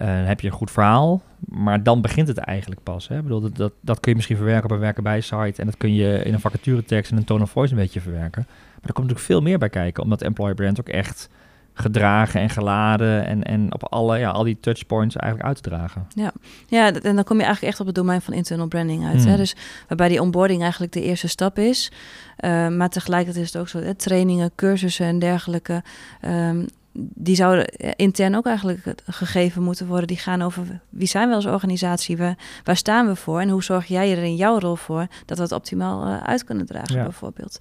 Uh, heb je een goed verhaal, maar dan begint het eigenlijk pas. Hè? Ik bedoel, dat, dat, dat kun je misschien verwerken op een werken bij site en dat kun je in een vacature tekst en een tone of voice een beetje verwerken. Maar er komt natuurlijk veel meer bij kijken, omdat employer brand ook echt gedragen en geladen en, en op alle, ja, al die touchpoints eigenlijk uit te dragen. Ja. ja, en dan kom je eigenlijk echt op het domein van internal branding uit. Hmm. Hè? Dus waarbij die onboarding eigenlijk de eerste stap is. Uh, maar tegelijkertijd is het ook zo, hè, trainingen, cursussen en dergelijke. Um, die zouden intern ook eigenlijk gegeven moeten worden. Die gaan over wie zijn we als organisatie, we, waar staan we voor en hoe zorg jij er in jouw rol voor dat we het optimaal uh, uit kunnen dragen, ja. bijvoorbeeld.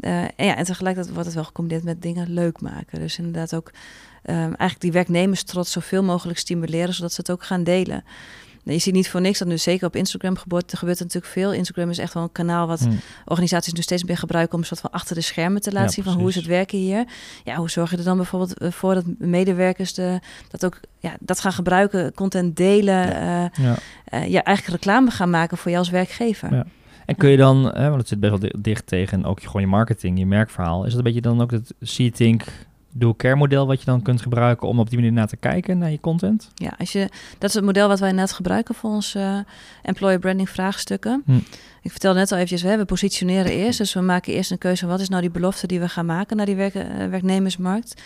Uh, en, ja, en tegelijkertijd wordt het wel gecombineerd met dingen leuk maken. Dus inderdaad ook um, eigenlijk die werknemers trots zoveel mogelijk stimuleren, zodat ze het ook gaan delen. Je ziet niet voor niks dat nu zeker op Instagram gebeurt. Er gebeurt natuurlijk veel. Instagram is echt wel een kanaal wat hmm. organisaties nu steeds meer gebruiken om een soort van achter de schermen te laten ja, zien van hoe is het werken hier. Ja, hoe zorg je er dan bijvoorbeeld voor dat medewerkers de, dat ook ja, dat gaan gebruiken, content delen, ja. Uh, ja. Uh, ja, eigenlijk reclame gaan maken voor jou als werkgever. En kun je dan, want het zit best wel dicht tegen ook gewoon je marketing, je merkverhaal. Is dat een beetje dan ook het see-think do-care model wat je dan kunt gebruiken om op die manier naar te kijken naar je content? Ja, als je, dat is het model wat wij net gebruiken voor onze uh, employer branding vraagstukken. Hm. Ik vertelde net al eventjes, we, we positioneren eerst. Dus we maken eerst een keuze. Wat is nou die belofte die we gaan maken naar die werk, uh, werknemersmarkt?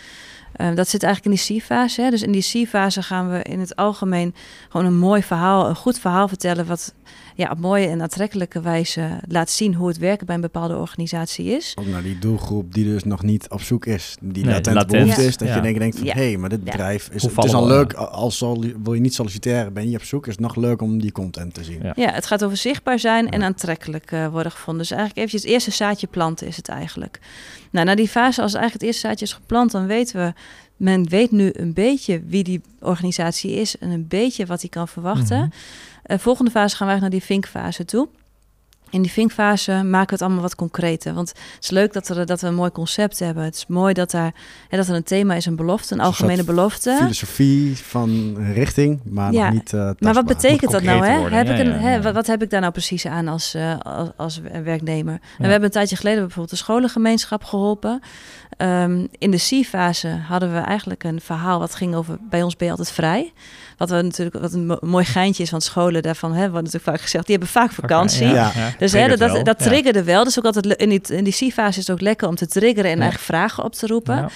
Uh, dat zit eigenlijk in die C-fase. Dus in die C-fase gaan we in het algemeen gewoon een mooi verhaal, een goed verhaal vertellen. Wat ja, op mooie en aantrekkelijke wijze laat zien hoe het werken bij een bepaalde organisatie is. Ook naar die doelgroep die dus nog niet op zoek is, die nee, latent, latent behoefte is. Dat ja. je denkt, denkt van, hé, hey, maar dit bedrijf is, het is al leuk, als zal, wil je niet solliciteren, ben je op zoek, is het nog leuk om die content te zien. Ja, ja het gaat over zichtbaar zijn en aantrekkelijk uh, worden gevonden. Dus eigenlijk eventjes het eerste zaadje planten is het eigenlijk. Nou, na die fase, als eigenlijk het eerste zaadje is geplant, dan weten we men weet nu een beetje wie die organisatie is en een beetje wat hij kan verwachten. Mm -hmm. uh, volgende fase gaan wij naar die vinkfase toe. In die vinkfase maken we het allemaal wat concreter. Want het is leuk dat, er, dat we een mooi concept hebben. Het is mooi dat, daar, hè, dat er een thema is, een belofte, een een algemene belofte. Filosofie van richting, maar Ja, nog niet eh, Maar wat betekent dat nou? Hè? worden. Heb Ja, ik een, ja, hè, wat, wat heb ik daar nou precies aan als, eh, als, als werknemer? En Ja. we hebben een tijdje geleden bijvoorbeeld de scholengemeenschap geholpen. Ehm, in de C-fase hadden we eigenlijk een verhaal wat ging over bij ons ben je altijd vrij. Wat, we natuurlijk, wat een mo- mooi geintje is, want scholen daarvan hè, wordt natuurlijk vaak gezegd, die hebben vaak vakantie. Ja. Dus hè, dat, dat Ja. triggerde wel. Dus ook altijd in die, in die C-fase is het ook lekker om te triggeren en Ja. eigen vragen op te roepen.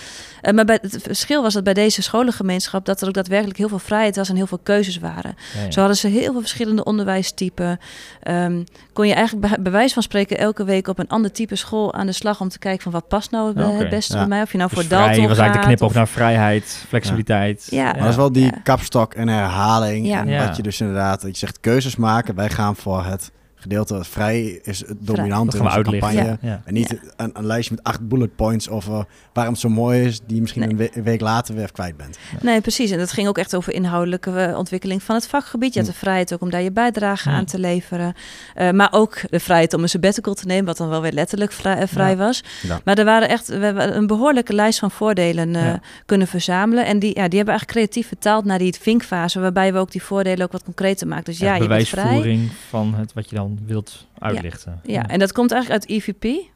Eh, maar bij, het verschil was dat bij deze scholengemeenschap dat er ook daadwerkelijk heel veel vrijheid was en heel veel keuzes waren. Ja, ja. Zo hadden ze heel veel verschillende onderwijstypen. Ehm, kon je eigenlijk bij, bij wijze van spreken elke week op een ander type school aan de slag om te kijken van wat past nou Ja, het beste Ja. bij mij. Of je nou Dus voor Dalton was eigenlijk de knipoog of- naar vrijheid, flexibiliteit. Ja. Maar dat is wel die Ja. kapstok en herhaling. Ja. En Ja. wat je dus inderdaad, dat je zegt keuzes maken. Wij gaan voor het gedeelte wat vrij is het dominant in we onze uitlichten. campagne. Ja. En niet een, een lijstje met acht bullet points over waarom het zo mooi is, die je misschien Nee. een, we- een week later weer kwijt bent. Nee, precies. En dat ging ook echt over inhoudelijke eh, ontwikkeling van het vakgebied. Je had de vrijheid ook om daar je bijdrage Hmm. aan te leveren. Eh, maar ook de vrijheid om een sabbatical te nemen, wat dan wel weer letterlijk vrij, eh, vrij Ja. was. Ja. Maar er waren echt we hebben een behoorlijke lijst van voordelen eh, Ja. kunnen verzamelen. En die, ja, die hebben eigenlijk creatief vertaald naar die vinkfase, waarbij we ook die voordelen ook wat concreter maken. Dus ja, Ja, je bent vrij. bewijsvoering van het wat je dan wilt uitlichten. Ja, en dat komt eigenlijk uit EVP.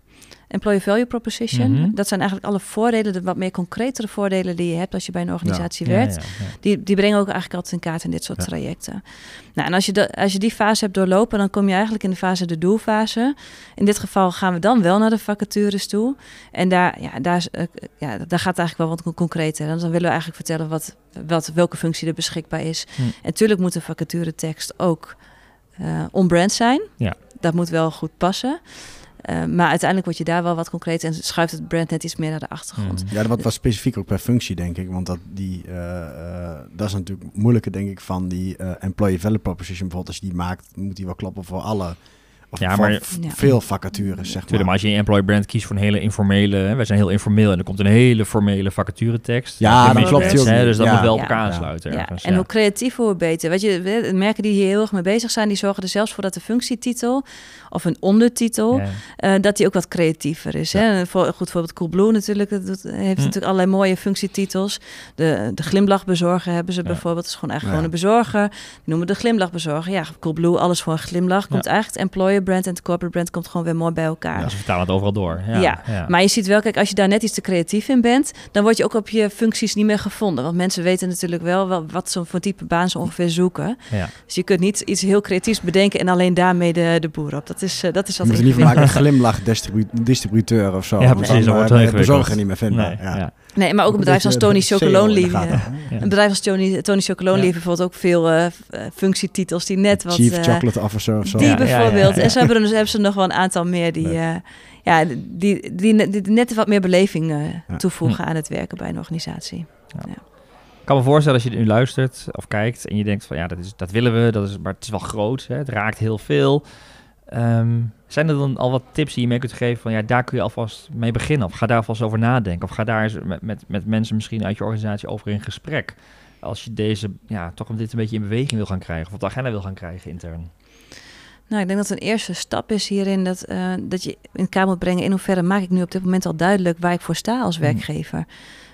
Employee Value Proposition. Mhm. Dat zijn eigenlijk alle voordelen, de wat meer concretere voordelen die je hebt als je bij een organisatie Ja, werkt. ja. Die, die brengen ook eigenlijk altijd in kaart in dit soort trajecten. Nou, en als je, de, als je die fase hebt doorlopen, dan kom je eigenlijk in de fase de doelfase. In dit geval gaan we dan wel naar de vacatures toe. En daar, ja, daar, eh, ja, daar gaat het eigenlijk wel wat concreter. Dan willen we eigenlijk vertellen wat, wat, welke functie er beschikbaar is. Hm. En natuurlijk moet de vacaturetekst ook eh on-brand zijn. Ja. Dat moet wel goed passen. Eh, maar uiteindelijk word je daar wel wat concreet en schuift het brand net iets meer naar de achtergrond. Mhm. Ja, dat was specifiek ook per functie, denk ik. Want dat, die, eh, eh, dat is natuurlijk moeilijker, denk ik, van die eh, employee value proposition. Bijvoorbeeld, als je die maakt, moet die wel kloppen voor alle, of Ja, maar- Ja. veel vacatures, zeg Tuurlijk, maar. maar als je een employer brand kiest voor een hele informele, hè, wij zijn heel informeel en er komt een hele formele vacaturetekst. Ja, dat mis klopt hè. Dus dat Ja. moet wel op elkaar aansluiten. Ergens, en hoe creatiever, hoe beter. Weet je, merken die hier heel erg mee bezig zijn, die zorgen er zelfs voor dat de functietitel of een ondertitel, Ja. eh, dat die ook wat creatiever is. Hè? Een voor, goed voorbeeld Coolblue natuurlijk, dat heeft Hm. natuurlijk allerlei mooie functietitels. De, de glimlachbezorger hebben ze Ja. bijvoorbeeld. Dat is gewoon eigenlijk Ja. gewoon een bezorger. Die noemen de glimlachbezorger. Ja, Coolblue, alles voor een glimlach. Komt eigenlijk het employer brand en het corporate brand komt gewoon weer mooi bij elkaar. Ja, ze vertalen het overal door. Ja, Ja, ja. Maar je ziet wel, kijk, als je daar net iets te creatief in bent, dan word je ook op je functies niet meer gevonden. Want mensen weten natuurlijk wel, wel wat ze voor type baan ze ongeveer zoeken. Ja. Dus je kunt niet iets heel creatiefs bedenken en alleen daarmee de, de boer op. Dat is, eh, dat is Je wat moet er niet van maken een glimlach distribu- distributeur of zo. Ja, precies, Dan, dat eh, wordt ben heel je bezorger ingewikkeld. niet meer. Nee, ja. Nee, maar ook een bedrijf als Tony Chocolonely. eh. Ja. Een bedrijf als Tony, Tony Chocolonely Ja. bijvoorbeeld ook veel eh, eh, functietitels die net wat... Chief Chocolate Officer of zo. Die Ja, ja, ja, bijvoorbeeld. ja. En zo hebben, er dus, hebben ze nog wel een aantal meer die, eh, ja, die, die, net wat meer beleving eh, Ja. toevoegen Hm. aan het werken bij een organisatie. Ik kan me voorstellen als je nu luistert of kijkt en je denkt van ja, dat, is, dat willen we, dat is, maar het is wel groot, hè, het raakt heel veel. Ehm, zijn er dan al wat tips die je mee kunt geven van ja, daar kun je alvast mee beginnen of ga daar alvast over nadenken of ga daar eens met, met, met mensen misschien uit je organisatie over in gesprek als je deze, ja, toch om dit een beetje in beweging wil gaan krijgen of op de agenda wil gaan krijgen intern. Nou, ik denk dat een eerste stap is hierin dat, eh, dat je in kaart moet brengen in hoeverre maak ik nu op dit moment al duidelijk waar ik voor sta als Hmm. werkgever.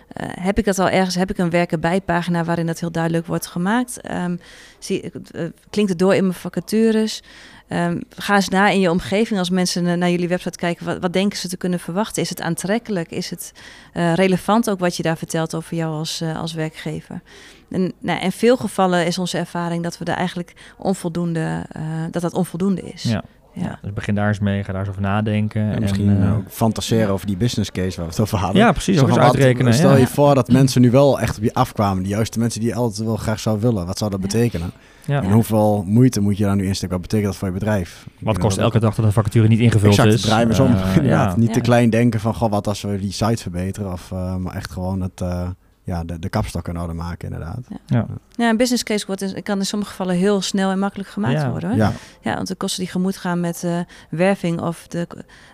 Eh, heb ik dat al ergens? Heb ik een werken bij pagina waarin dat heel duidelijk wordt gemaakt? Ehm, zie, eh, klinkt het door in mijn vacatures? Ehm, ga eens na in je omgeving als mensen naar jullie website kijken. Wat, wat denken ze te kunnen verwachten? Is het aantrekkelijk? Is het eh, relevant ook wat je daar vertelt over jou als, eh, als werkgever? En nou, in veel gevallen is onze ervaring dat we daar eigenlijk onvoldoende, eh, dat dat onvoldoende is. Ja. Ja. Dus begin daar eens mee, ga daar eens over nadenken. En en, misschien eh, ook fantaseren over die business case waar we het over hadden. ja, precies, ook eens wat- uitrekenen. Stel ja. je voor dat mensen nu wel echt op je afkwamen. De juiste mensen die je altijd wel graag zou willen. Wat zou dat Ja. betekenen? Ja. En hoeveel moeite moet je daar nu insteken? Wat betekent dat voor je bedrijf? Wat kost elke dag dat een vacature niet ingevuld exact, is? draai maar zo om. Ja. Niet te klein denken van, goh, wat als we die site verbeteren. Of, eh, maar echt gewoon het, eh, ja, de, de kapstok in orde maken, inderdaad. Ja, een business case wordt in, kan in sommige gevallen heel snel en makkelijk gemaakt Ja. worden. Hoor. Ja, Ja, want de kosten die gemoed gaan met eh, werving of de,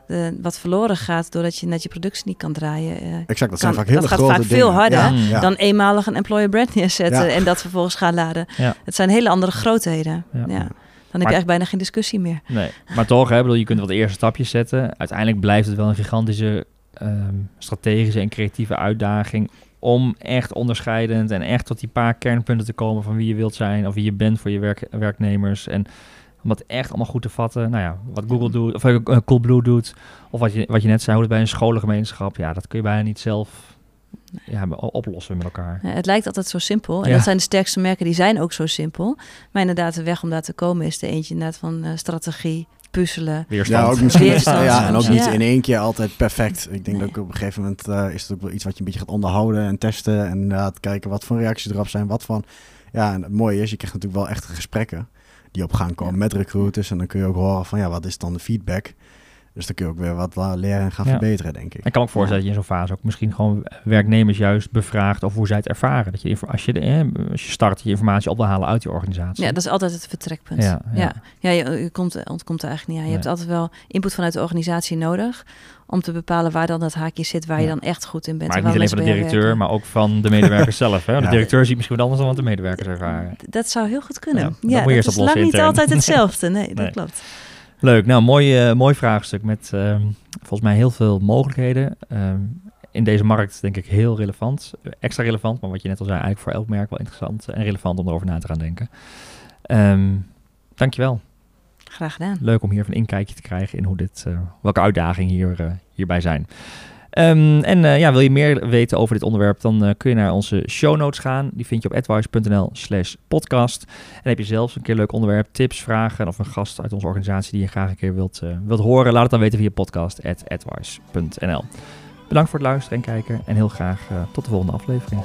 de, wat verloren gaat doordat je net je productie niet kan draaien. eh, exact. Dat zijn vaak hele dat gaat grote vaak dingen. veel harder, Ja, ja. Dan eenmalig een employer brand neerzetten Ja. en dat vervolgens gaan laden. Ja. Het zijn hele andere grootheden. Ja. Ja. heb je eigenlijk bijna geen discussie meer. Nee, maar toch, hè, bedoel, je kunt wat eerste stapjes zetten. Uiteindelijk blijft het wel een gigantische ehm, strategische en creatieve uitdaging om echt onderscheidend en echt tot die paar kernpunten te komen van wie je wilt zijn of wie je bent voor je werk, werknemers. En om dat echt allemaal goed te vatten. Nou ja, wat Google doet, of uh, Coolblue doet, of wat je, wat je net zei, hoe het bij een scholengemeenschap, ja, dat kun je bijna niet zelf ja, oplossen met elkaar. Ja, het lijkt altijd zo simpel. En ja. dat zijn de sterkste merken, die zijn ook zo simpel. Maar inderdaad, de weg om daar te komen is de eentje inderdaad van uh, strategie, puzzelen. Weerstand. Ja, ook misschien, Weerstand. ja, en ook niet in één keer altijd perfect. Ik denk dat ook op een gegeven moment uh, is het ook wel iets wat je een beetje gaat onderhouden en testen. En inderdaad kijken wat voor reacties erop zijn, wat van. Ja, en het mooie is, je krijgt natuurlijk wel echt gesprekken die op gaan komen met recruiters. En dan kun je ook horen van, ja, wat is dan de feedback? Dus dan kun je ook weer wat leren en gaan verbeteren, denk ik. Ik kan me ook voorstellen dat je in zo'n fase ook misschien gewoon werknemers juist bevraagt of hoe zij het ervaren. Dat je als je, de, als je start, je informatie op wil halen uit je organisatie. Ja, dat is altijd het vertrekpunt. Ja, ja. ja. je, je komt, ontkomt er eigenlijk niet aan. Je hebt altijd wel input vanuit de organisatie nodig om te bepalen waar dan dat haakje zit, waar je dan echt goed in bent. Maar niet alleen van de directeur, maar ook van de medewerkers zelf. Hè? De directeur ziet misschien wat anders dan wat de medewerkers ervaren. Dat zou heel goed kunnen. Ja, dat, is lang niet altijd hetzelfde. Nee, dat klopt. Leuk, nou mooi, uh, mooi vraagstuk met uh, volgens mij heel veel mogelijkheden. Uh, in deze markt denk ik heel relevant, extra relevant, maar wat je net al zei, eigenlijk voor elk merk wel interessant en relevant om erover na te gaan denken. Um, dankjewel. Graag gedaan. Leuk om hier een inkijkje te krijgen in hoe dit, uh, welke uitdagingen hier, uh, hierbij zijn. Um, en uh, ja, wil je meer weten over dit onderwerp, dan uh, kun je naar onze show notes gaan. Die vind je op advice.nl slash podcast. En heb je zelfs een keer leuk onderwerp, tips, vragen of een gast uit onze organisatie die je graag een keer wilt, uh, wilt horen, laat het dan weten via podcast.advice.nl. Bedankt voor het luisteren en kijken en heel graag tot de volgende aflevering.